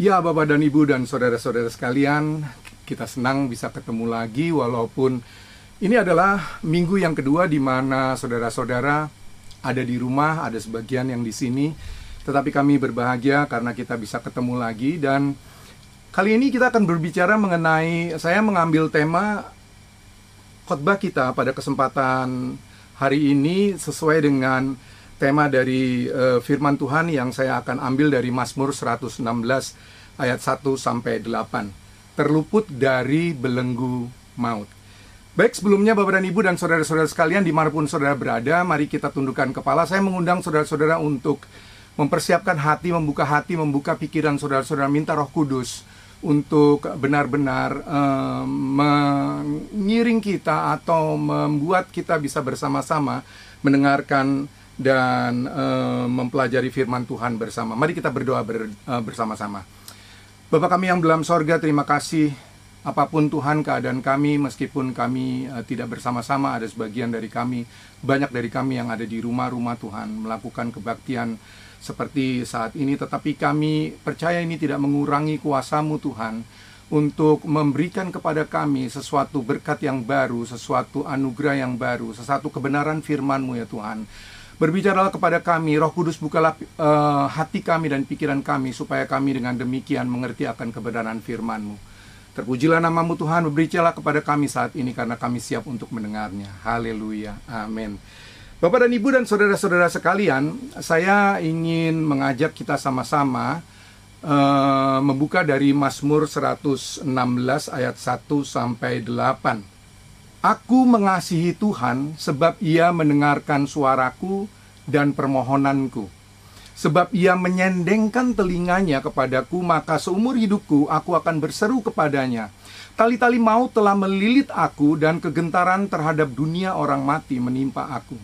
Ya, Bapak dan Ibu dan saudara-saudara sekalian, kita senang bisa ketemu lagi walaupun ini adalah minggu yang kedua di mana saudara-saudara ada di rumah, ada sebagian yang di sini. Tetapi kami berbahagia karena kita bisa ketemu lagi dan kali ini kita akan berbicara mengenai saya mengambil tema khotbah kita pada kesempatan hari ini sesuai dengan tema dari uh, firman Tuhan yang saya akan ambil dari Mazmur 116 ayat 1 sampai 8. Terluput dari belenggu maut. Baik, sebelumnya Bapak dan Ibu dan saudara-saudara sekalian di mana pun saudara berada, mari kita tundukkan kepala. Saya mengundang saudara-saudara untuk mempersiapkan hati, membuka hati, membuka pikiran saudara-saudara, minta roh kudus untuk benar-benar um, mengiring kita atau membuat kita bisa bersama-sama mendengarkan dan um, mempelajari firman Tuhan bersama. Mari kita berdoa ber, uh, bersama-sama. Bapak kami yang dalam sorga, terima kasih apa pun Tuhan keadaan kami meskipun kami uh, tidak bersama-sama ada sebagian dari kami banyak dari kami yang ada di rumah-rumah Tuhan melakukan kebaktian seperti saat ini tetapi kami percaya ini tidak mengurangi kuasamu Tuhan untuk memberikan kepada kami sesuatu berkat yang baru, sesuatu anugerah yang baru, sesuatu kebenaran firman-Mu ya Tuhan. Berbicaralah kepada kami, Roh Kudus bukalah uh, hati kami dan pikiran kami supaya kami dengan demikian mengerti akan kebenaran firman-Mu. Terpujilah namamu Tuhan, berbicara kepada kami saat ini karena kami siap untuk mendengarnya. Haleluya. Amin. Bapak dan Ibu dan saudara-saudara sekalian, saya ingin mengajak kita sama-sama uh, membuka dari Mazmur 116 ayat 1 sampai 8. Aku mengasihi Tuhan sebab ia mendengarkan suaraku dan permohonanku Sebab ia menyendengkan telinganya kepadaku, maka seumur hidupku aku akan berseru kepadanya. Tali-tali maut telah melilit aku dan kegentaran terhadap dunia orang mati menimpa aku.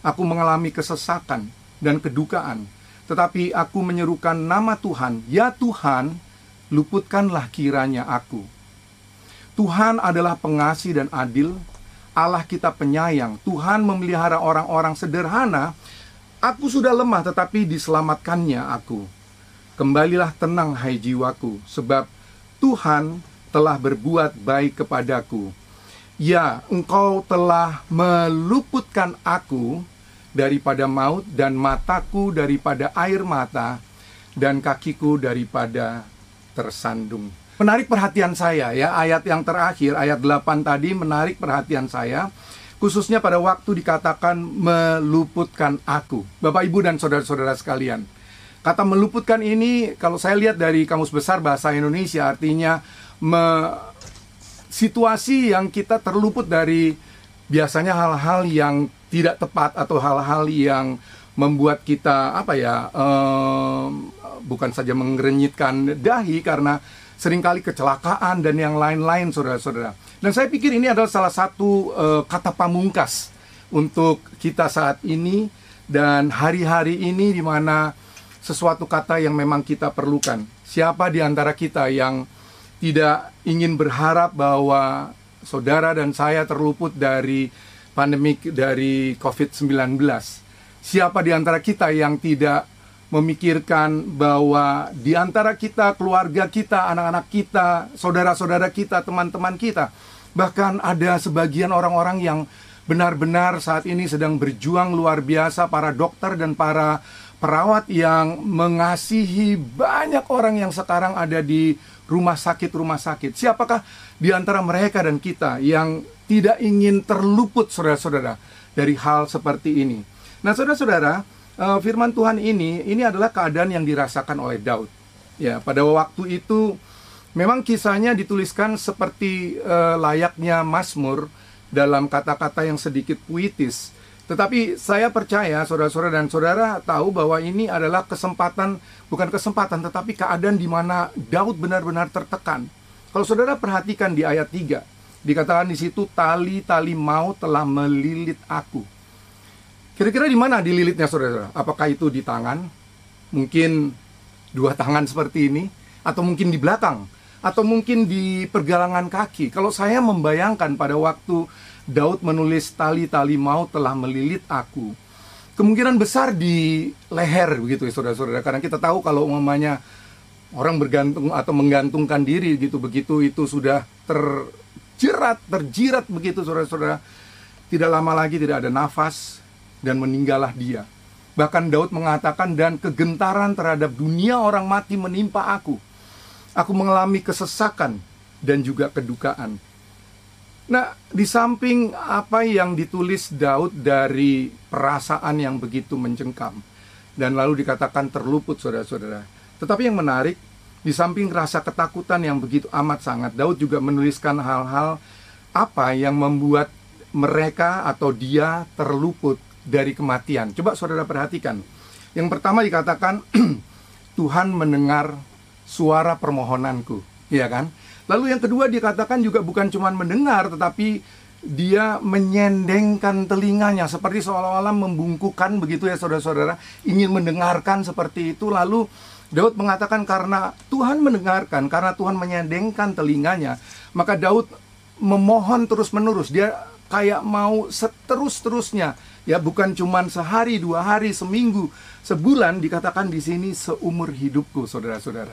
Aku mengalami kesesakan dan kedukaan, tetapi aku menyerukan nama Tuhan, ya Tuhan, luputkanlah kiranya aku. Tuhan adalah pengasih dan adil, Allah kita penyayang. Tuhan memelihara orang-orang sederhana Aku sudah lemah tetapi diselamatkannya aku. Kembalilah tenang hai jiwaku, sebab Tuhan telah berbuat baik kepadaku. Ya, engkau telah meluputkan aku daripada maut dan mataku daripada air mata dan kakiku daripada tersandung. Menarik perhatian saya ya, ayat yang terakhir, ayat 8 tadi menarik perhatian saya khususnya pada waktu dikatakan meluputkan aku. Bapak, Ibu, dan saudara-saudara sekalian. Kata meluputkan ini, kalau saya lihat dari Kamus Besar Bahasa Indonesia, artinya me, situasi yang kita terluput dari biasanya hal-hal yang tidak tepat atau hal-hal yang membuat kita apa ya um, bukan saja mengerenyitkan dahi karena sering kali kecelakaan dan yang lain-lain saudara-saudara. Dan saya pikir ini adalah salah satu uh, kata pamungkas untuk kita saat ini dan hari-hari ini di mana sesuatu kata yang memang kita perlukan. Siapa di antara kita yang tidak ingin berharap bahwa saudara dan saya terluput dari pandemik dari COVID-19? Siapa di antara kita yang tidak memikirkan bahwa di antara kita, keluarga kita, anak-anak kita, saudara-saudara kita, teman-teman kita, bahkan ada sebagian orang-orang yang benar-benar saat ini sedang berjuang luar biasa, para dokter dan para perawat yang mengasihi banyak orang yang sekarang ada di rumah sakit-rumah sakit. Siapakah di antara mereka dan kita yang tidak ingin terluput saudara-saudara dari hal seperti ini? Nah, saudara-saudara, uh, firman Tuhan ini ini adalah keadaan yang dirasakan oleh Daud. Ya, pada waktu itu memang kisahnya dituliskan seperti uh, layaknya Mazmur dalam kata-kata yang sedikit puitis. Tetapi saya percaya saudara-saudara dan saudara tahu bahwa ini adalah kesempatan bukan kesempatan tetapi keadaan di mana Daud benar-benar tertekan. Kalau saudara perhatikan di ayat 3, dikatakan di situ tali-tali mau telah melilit aku. Kira-kira di mana dililitnya saudara? Apakah itu di tangan? Mungkin dua tangan seperti ini? Atau mungkin di belakang? Atau mungkin di pergelangan kaki? Kalau saya membayangkan pada waktu Daud menulis tali-tali mau telah melilit aku. Kemungkinan besar di leher begitu ya saudara-saudara. Karena kita tahu kalau umumnya Orang bergantung atau menggantungkan diri gitu begitu itu sudah terjerat, terjirat begitu saudara-saudara. Tidak lama lagi tidak ada nafas dan meninggallah dia. Bahkan Daud mengatakan dan kegentaran terhadap dunia orang mati menimpa aku. Aku mengalami kesesakan dan juga kedukaan. Nah, di samping apa yang ditulis Daud dari perasaan yang begitu mencengkam dan lalu dikatakan terluput saudara-saudara tetapi yang menarik, di samping rasa ketakutan yang begitu amat sangat, Daud juga menuliskan hal-hal apa yang membuat mereka atau dia terluput dari kematian. Coba saudara perhatikan. Yang pertama dikatakan Tuhan mendengar suara permohonanku, ya kan? Lalu yang kedua dikatakan juga bukan cuma mendengar tetapi dia menyendengkan telinganya seperti seolah-olah membungkukan begitu ya saudara-saudara ingin mendengarkan seperti itu lalu Daud mengatakan karena Tuhan mendengarkan, karena Tuhan menyendengkan telinganya, maka Daud memohon terus-menerus. Dia kayak mau seterus-terusnya, ya bukan cuma sehari, dua hari, seminggu, sebulan dikatakan di sini seumur hidupku, saudara-saudara.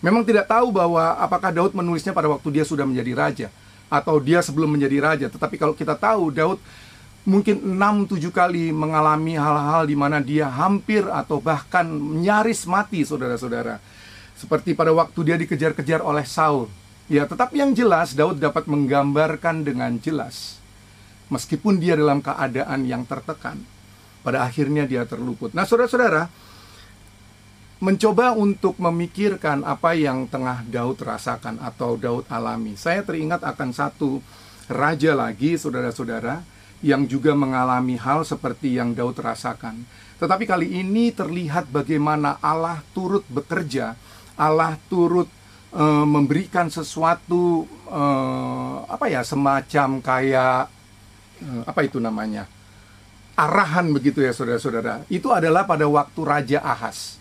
Memang tidak tahu bahwa apakah Daud menulisnya pada waktu dia sudah menjadi raja atau dia sebelum menjadi raja, tetapi kalau kita tahu Daud mungkin 6-7 kali mengalami hal-hal di mana dia hampir atau bahkan nyaris mati saudara-saudara. Seperti pada waktu dia dikejar-kejar oleh Saul. Ya, tetapi yang jelas Daud dapat menggambarkan dengan jelas. Meskipun dia dalam keadaan yang tertekan, pada akhirnya dia terluput. Nah, saudara-saudara, mencoba untuk memikirkan apa yang tengah Daud rasakan atau Daud alami. Saya teringat akan satu raja lagi, saudara-saudara, yang juga mengalami hal seperti yang Daud rasakan. Tetapi kali ini terlihat bagaimana Allah turut bekerja, Allah turut e, memberikan sesuatu e, apa ya semacam kayak apa itu namanya arahan begitu ya saudara-saudara. Itu adalah pada waktu Raja Ahas.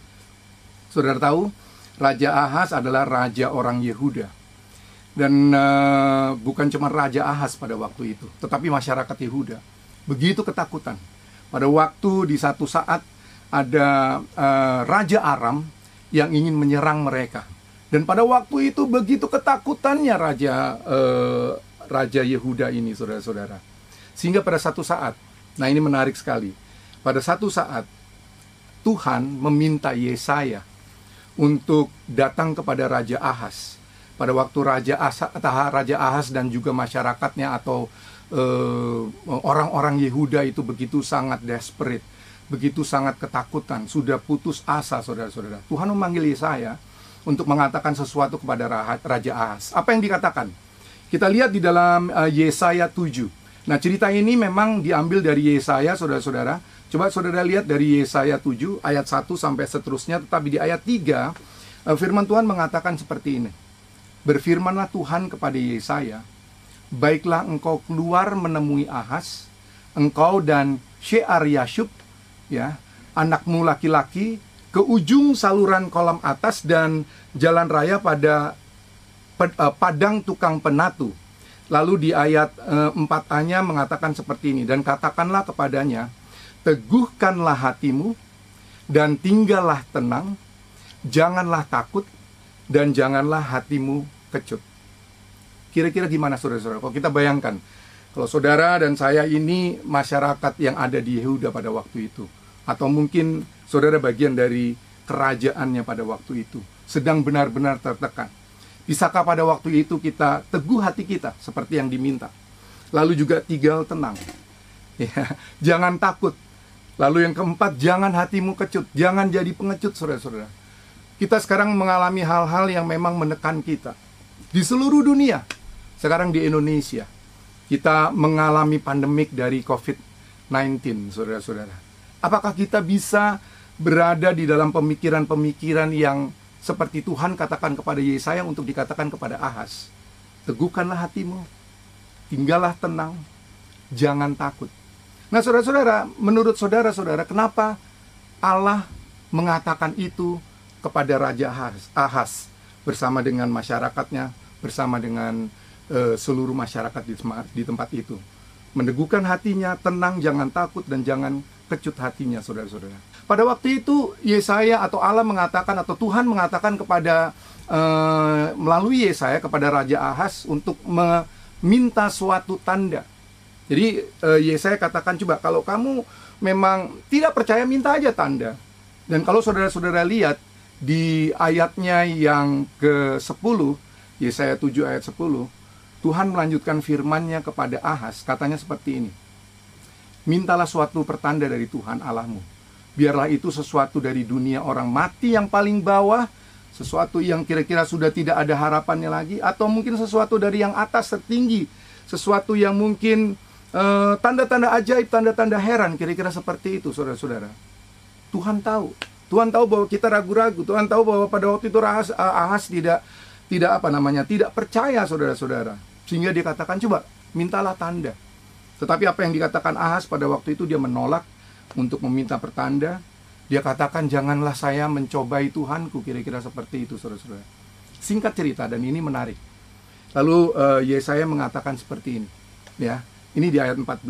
Saudara tahu, Raja Ahas adalah raja orang Yehuda dan uh, bukan cuma Raja Ahas pada waktu itu, tetapi masyarakat Yehuda. Begitu ketakutan. Pada waktu di satu saat ada uh, Raja Aram yang ingin menyerang mereka. Dan pada waktu itu begitu ketakutannya Raja uh, Raja Yehuda ini, saudara-saudara. Sehingga pada satu saat, nah ini menarik sekali. Pada satu saat Tuhan meminta Yesaya untuk datang kepada Raja Ahas pada waktu Raja Asa, Raja Ahas dan juga masyarakatnya atau eh, orang-orang uh, Yehuda itu begitu sangat desperate, begitu sangat ketakutan, sudah putus asa saudara-saudara. Tuhan memanggil Yesaya untuk mengatakan sesuatu kepada Raja Ahas. Apa yang dikatakan? Kita lihat di dalam uh, Yesaya 7. Nah, cerita ini memang diambil dari Yesaya, saudara-saudara. Coba saudara lihat dari Yesaya 7 ayat 1 sampai seterusnya, tetapi di ayat 3 uh, firman Tuhan mengatakan seperti ini. Berfirmanlah Tuhan kepada Yesaya, Baiklah engkau keluar menemui Ahas, engkau dan Shear Yashub, ya, anakmu laki-laki, ke ujung saluran kolam atas dan jalan raya pada eh, padang tukang penatu. Lalu di ayat uh, 4a-nya mengatakan seperti ini, dan katakanlah kepadanya, teguhkanlah hatimu dan tinggallah tenang, janganlah takut, dan janganlah hatimu kecut. Kira-kira gimana saudara-saudara? Kalau kita bayangkan, kalau saudara dan saya ini masyarakat yang ada di Yehuda pada waktu itu, atau mungkin saudara bagian dari kerajaannya pada waktu itu, sedang benar-benar tertekan. Bisakah pada waktu itu kita teguh hati kita seperti yang diminta? Lalu juga tinggal tenang. Ya, jangan takut. Lalu yang keempat, jangan hatimu kecut, jangan jadi pengecut saudara-saudara kita sekarang mengalami hal-hal yang memang menekan kita di seluruh dunia. Sekarang di Indonesia kita mengalami pandemik dari COVID-19, saudara-saudara. Apakah kita bisa berada di dalam pemikiran-pemikiran yang seperti Tuhan katakan kepada Yesaya untuk dikatakan kepada Ahas? Teguhkanlah hatimu, tinggallah tenang, jangan takut. Nah, saudara-saudara, menurut saudara-saudara, kenapa Allah mengatakan itu kepada Raja Ahas, Ahas bersama dengan masyarakatnya, bersama dengan uh, seluruh masyarakat di, di tempat itu. Meneguhkan hatinya, tenang, jangan takut dan jangan kecut hatinya, saudara-saudara. Pada waktu itu Yesaya atau Allah mengatakan atau Tuhan mengatakan kepada uh, melalui Yesaya kepada Raja Ahas untuk meminta suatu tanda. Jadi uh, Yesaya katakan coba kalau kamu memang tidak percaya minta aja tanda. Dan kalau saudara-saudara lihat di ayatnya yang ke-10 Yesaya 7 ayat 10 Tuhan melanjutkan firman-Nya kepada Ahas katanya seperti ini Mintalah suatu pertanda dari Tuhan Allahmu. Biarlah itu sesuatu dari dunia orang mati yang paling bawah, sesuatu yang kira-kira sudah tidak ada harapannya lagi, atau mungkin sesuatu dari yang atas tertinggi, sesuatu yang mungkin tanda tanda-tanda ajaib, tanda-tanda heran, kira-kira seperti itu, saudara-saudara. Tuhan tahu, Tuhan tahu bahwa kita ragu-ragu, Tuhan tahu bahwa pada waktu itu Ahas, Ahas tidak tidak apa namanya, tidak percaya, saudara-saudara, sehingga dia katakan coba mintalah tanda. Tetapi apa yang dikatakan Ahas pada waktu itu dia menolak untuk meminta pertanda. Dia katakan janganlah saya mencobai Tuhanku kira-kira seperti itu saudara-saudara. Singkat cerita dan ini menarik. Lalu uh, Yesaya mengatakan seperti ini. Ya, ini di ayat 14.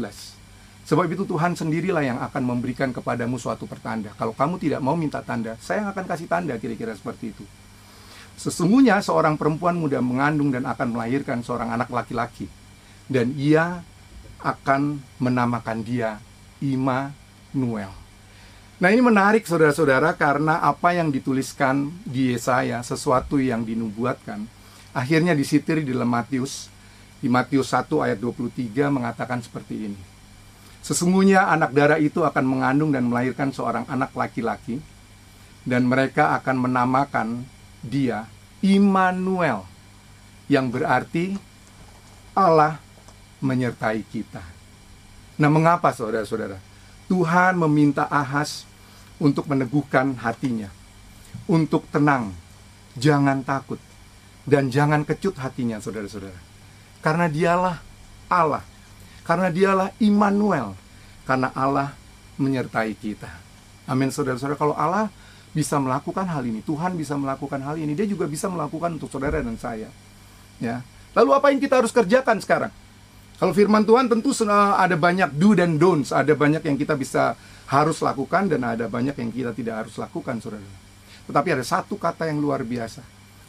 Sebab itu Tuhan sendirilah yang akan memberikan kepadamu suatu pertanda. Kalau kamu tidak mau minta tanda, saya yang akan kasih tanda kira-kira seperti itu. Sesungguhnya seorang perempuan muda mengandung dan akan melahirkan seorang anak laki-laki. Dan ia akan menamakan dia Immanuel. Nah ini menarik saudara-saudara karena apa yang dituliskan di Yesaya, sesuatu yang dinubuatkan, akhirnya disitir di dalam Matius. Di Matius 1 ayat 23 mengatakan seperti ini. Sesungguhnya anak darah itu akan mengandung dan melahirkan seorang anak laki-laki, dan mereka akan menamakan dia Immanuel, yang berarti Allah menyertai kita. Nah, mengapa saudara-saudara? Tuhan meminta Ahas untuk meneguhkan hatinya, untuk tenang, jangan takut, dan jangan kecut hatinya, saudara-saudara. Karena dialah Allah, karena dialah Immanuel, karena Allah menyertai kita. Amin, saudara-saudara. Kalau Allah bisa melakukan hal ini, Tuhan bisa melakukan hal ini, Dia juga bisa melakukan untuk saudara dan saya. Ya. Lalu apa yang kita harus kerjakan sekarang? Kalau firman Tuhan tentu ada banyak do dan don'ts, ada banyak yang kita bisa harus lakukan dan ada banyak yang kita tidak harus lakukan, saudara. Tetapi ada satu kata yang luar biasa,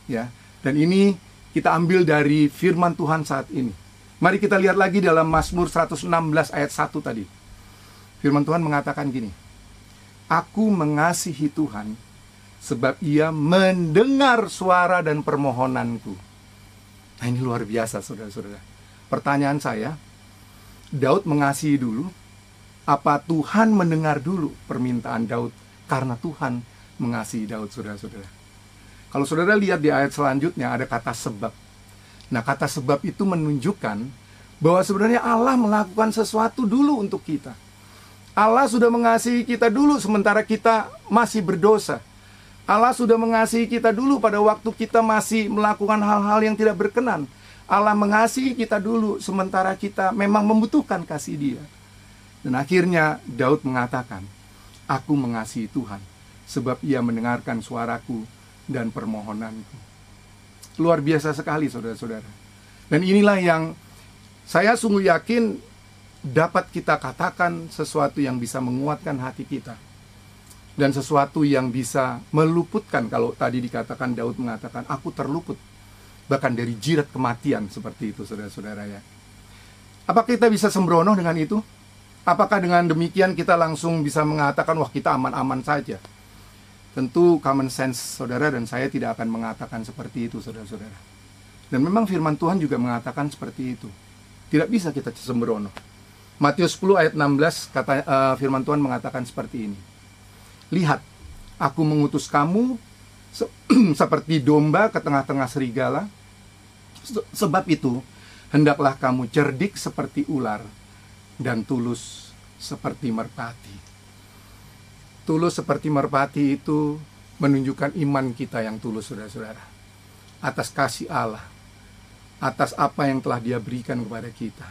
ya. Dan ini kita ambil dari firman Tuhan saat ini. Mari kita lihat lagi dalam Mazmur 116 ayat 1 tadi. Firman Tuhan mengatakan gini, Aku mengasihi Tuhan sebab ia mendengar suara dan permohonanku. Nah ini luar biasa saudara-saudara. Pertanyaan saya, Daud mengasihi dulu, apa Tuhan mendengar dulu permintaan Daud karena Tuhan mengasihi Daud, saudara-saudara? Kalau saudara lihat di ayat selanjutnya ada kata sebab. Nah, kata sebab itu menunjukkan bahwa sebenarnya Allah melakukan sesuatu dulu untuk kita. Allah sudah mengasihi kita dulu sementara kita masih berdosa. Allah sudah mengasihi kita dulu pada waktu kita masih melakukan hal-hal yang tidak berkenan. Allah mengasihi kita dulu sementara kita memang membutuhkan kasih dia. Dan akhirnya Daud mengatakan, Aku mengasihi Tuhan sebab ia mendengarkan suaraku dan permohonanku. Luar biasa sekali saudara-saudara. Dan inilah yang saya sungguh yakin dapat kita katakan sesuatu yang bisa menguatkan hati kita. Dan sesuatu yang bisa meluputkan kalau tadi dikatakan Daud mengatakan aku terluput bahkan dari jirat kematian seperti itu saudara-saudara ya. Apakah kita bisa sembrono dengan itu? Apakah dengan demikian kita langsung bisa mengatakan wah kita aman-aman saja? Tentu common sense saudara dan saya tidak akan mengatakan seperti itu saudara-saudara. Dan memang firman Tuhan juga mengatakan seperti itu. Tidak bisa kita sembrono. Matius 10 ayat 16 kata uh, firman Tuhan mengatakan seperti ini. Lihat, aku mengutus kamu se seperti domba ke tengah-tengah serigala. Sebab itu, hendaklah kamu cerdik seperti ular dan tulus seperti merpati. Tulus seperti merpati itu menunjukkan iman kita yang tulus, saudara-saudara. Atas kasih Allah, atas apa yang telah dia berikan kepada kita.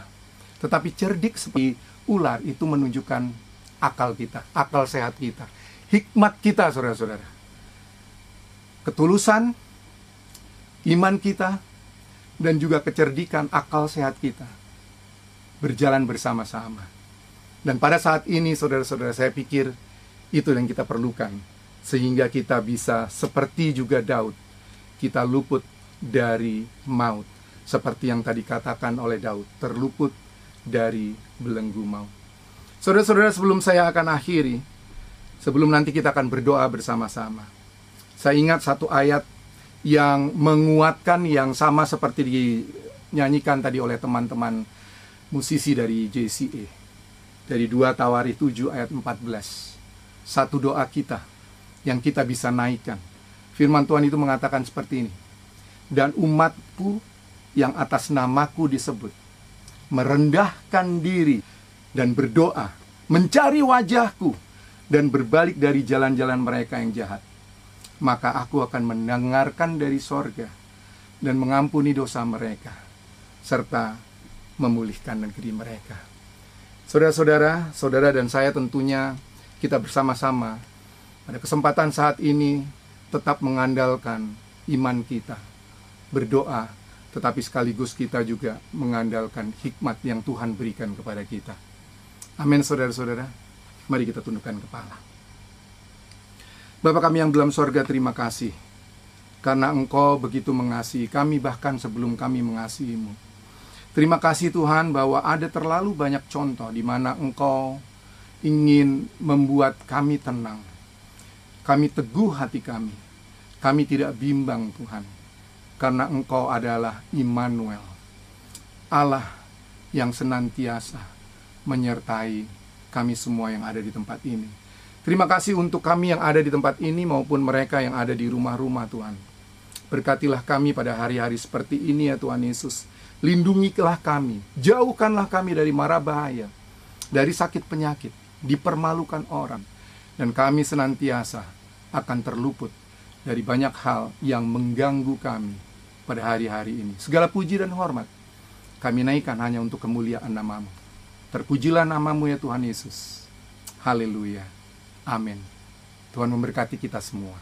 Tetapi cerdik seperti ular itu menunjukkan akal kita, akal sehat kita, hikmat kita, saudara-saudara ketulusan iman kita dan juga kecerdikan akal sehat kita berjalan bersama-sama. Dan pada saat ini saudara-saudara saya pikir itu yang kita perlukan sehingga kita bisa seperti juga Daud kita luput dari maut seperti yang tadi katakan oleh Daud terluput dari belenggu maut. Saudara-saudara sebelum saya akan akhiri sebelum nanti kita akan berdoa bersama-sama. Saya ingat satu ayat yang menguatkan yang sama seperti dinyanyikan tadi oleh teman-teman musisi dari JCA. Dari 2 Tawari 7 ayat 14. Satu doa kita yang kita bisa naikkan. Firman Tuhan itu mengatakan seperti ini. Dan umatku yang atas namaku disebut merendahkan diri dan berdoa, mencari wajahku dan berbalik dari jalan-jalan mereka yang jahat maka aku akan mendengarkan dari sorga dan mengampuni dosa mereka, serta memulihkan negeri mereka. Saudara-saudara, saudara dan saya tentunya kita bersama-sama pada kesempatan saat ini tetap mengandalkan iman kita, berdoa, tetapi sekaligus kita juga mengandalkan hikmat yang Tuhan berikan kepada kita. Amin saudara-saudara. Mari kita tundukkan kepala. Bapak kami yang dalam sorga terima kasih karena Engkau begitu mengasihi kami bahkan sebelum kami mengasihimu. Terima kasih Tuhan bahwa ada terlalu banyak contoh di mana Engkau ingin membuat kami tenang. Kami teguh hati kami. Kami tidak bimbang Tuhan. Karena Engkau adalah Immanuel. Allah yang senantiasa menyertai kami semua yang ada di tempat ini. Terima kasih untuk kami yang ada di tempat ini maupun mereka yang ada di rumah-rumah Tuhan. Berkatilah kami pada hari-hari seperti ini ya Tuhan Yesus. Lindungilah kami, jauhkanlah kami dari mara bahaya, dari sakit penyakit, dipermalukan orang. Dan kami senantiasa akan terluput dari banyak hal yang mengganggu kami pada hari-hari ini. Segala puji dan hormat kami naikkan hanya untuk kemuliaan namamu. Terpujilah namamu ya Tuhan Yesus. Haleluya. Amin. Tuhan memberkati kita semua.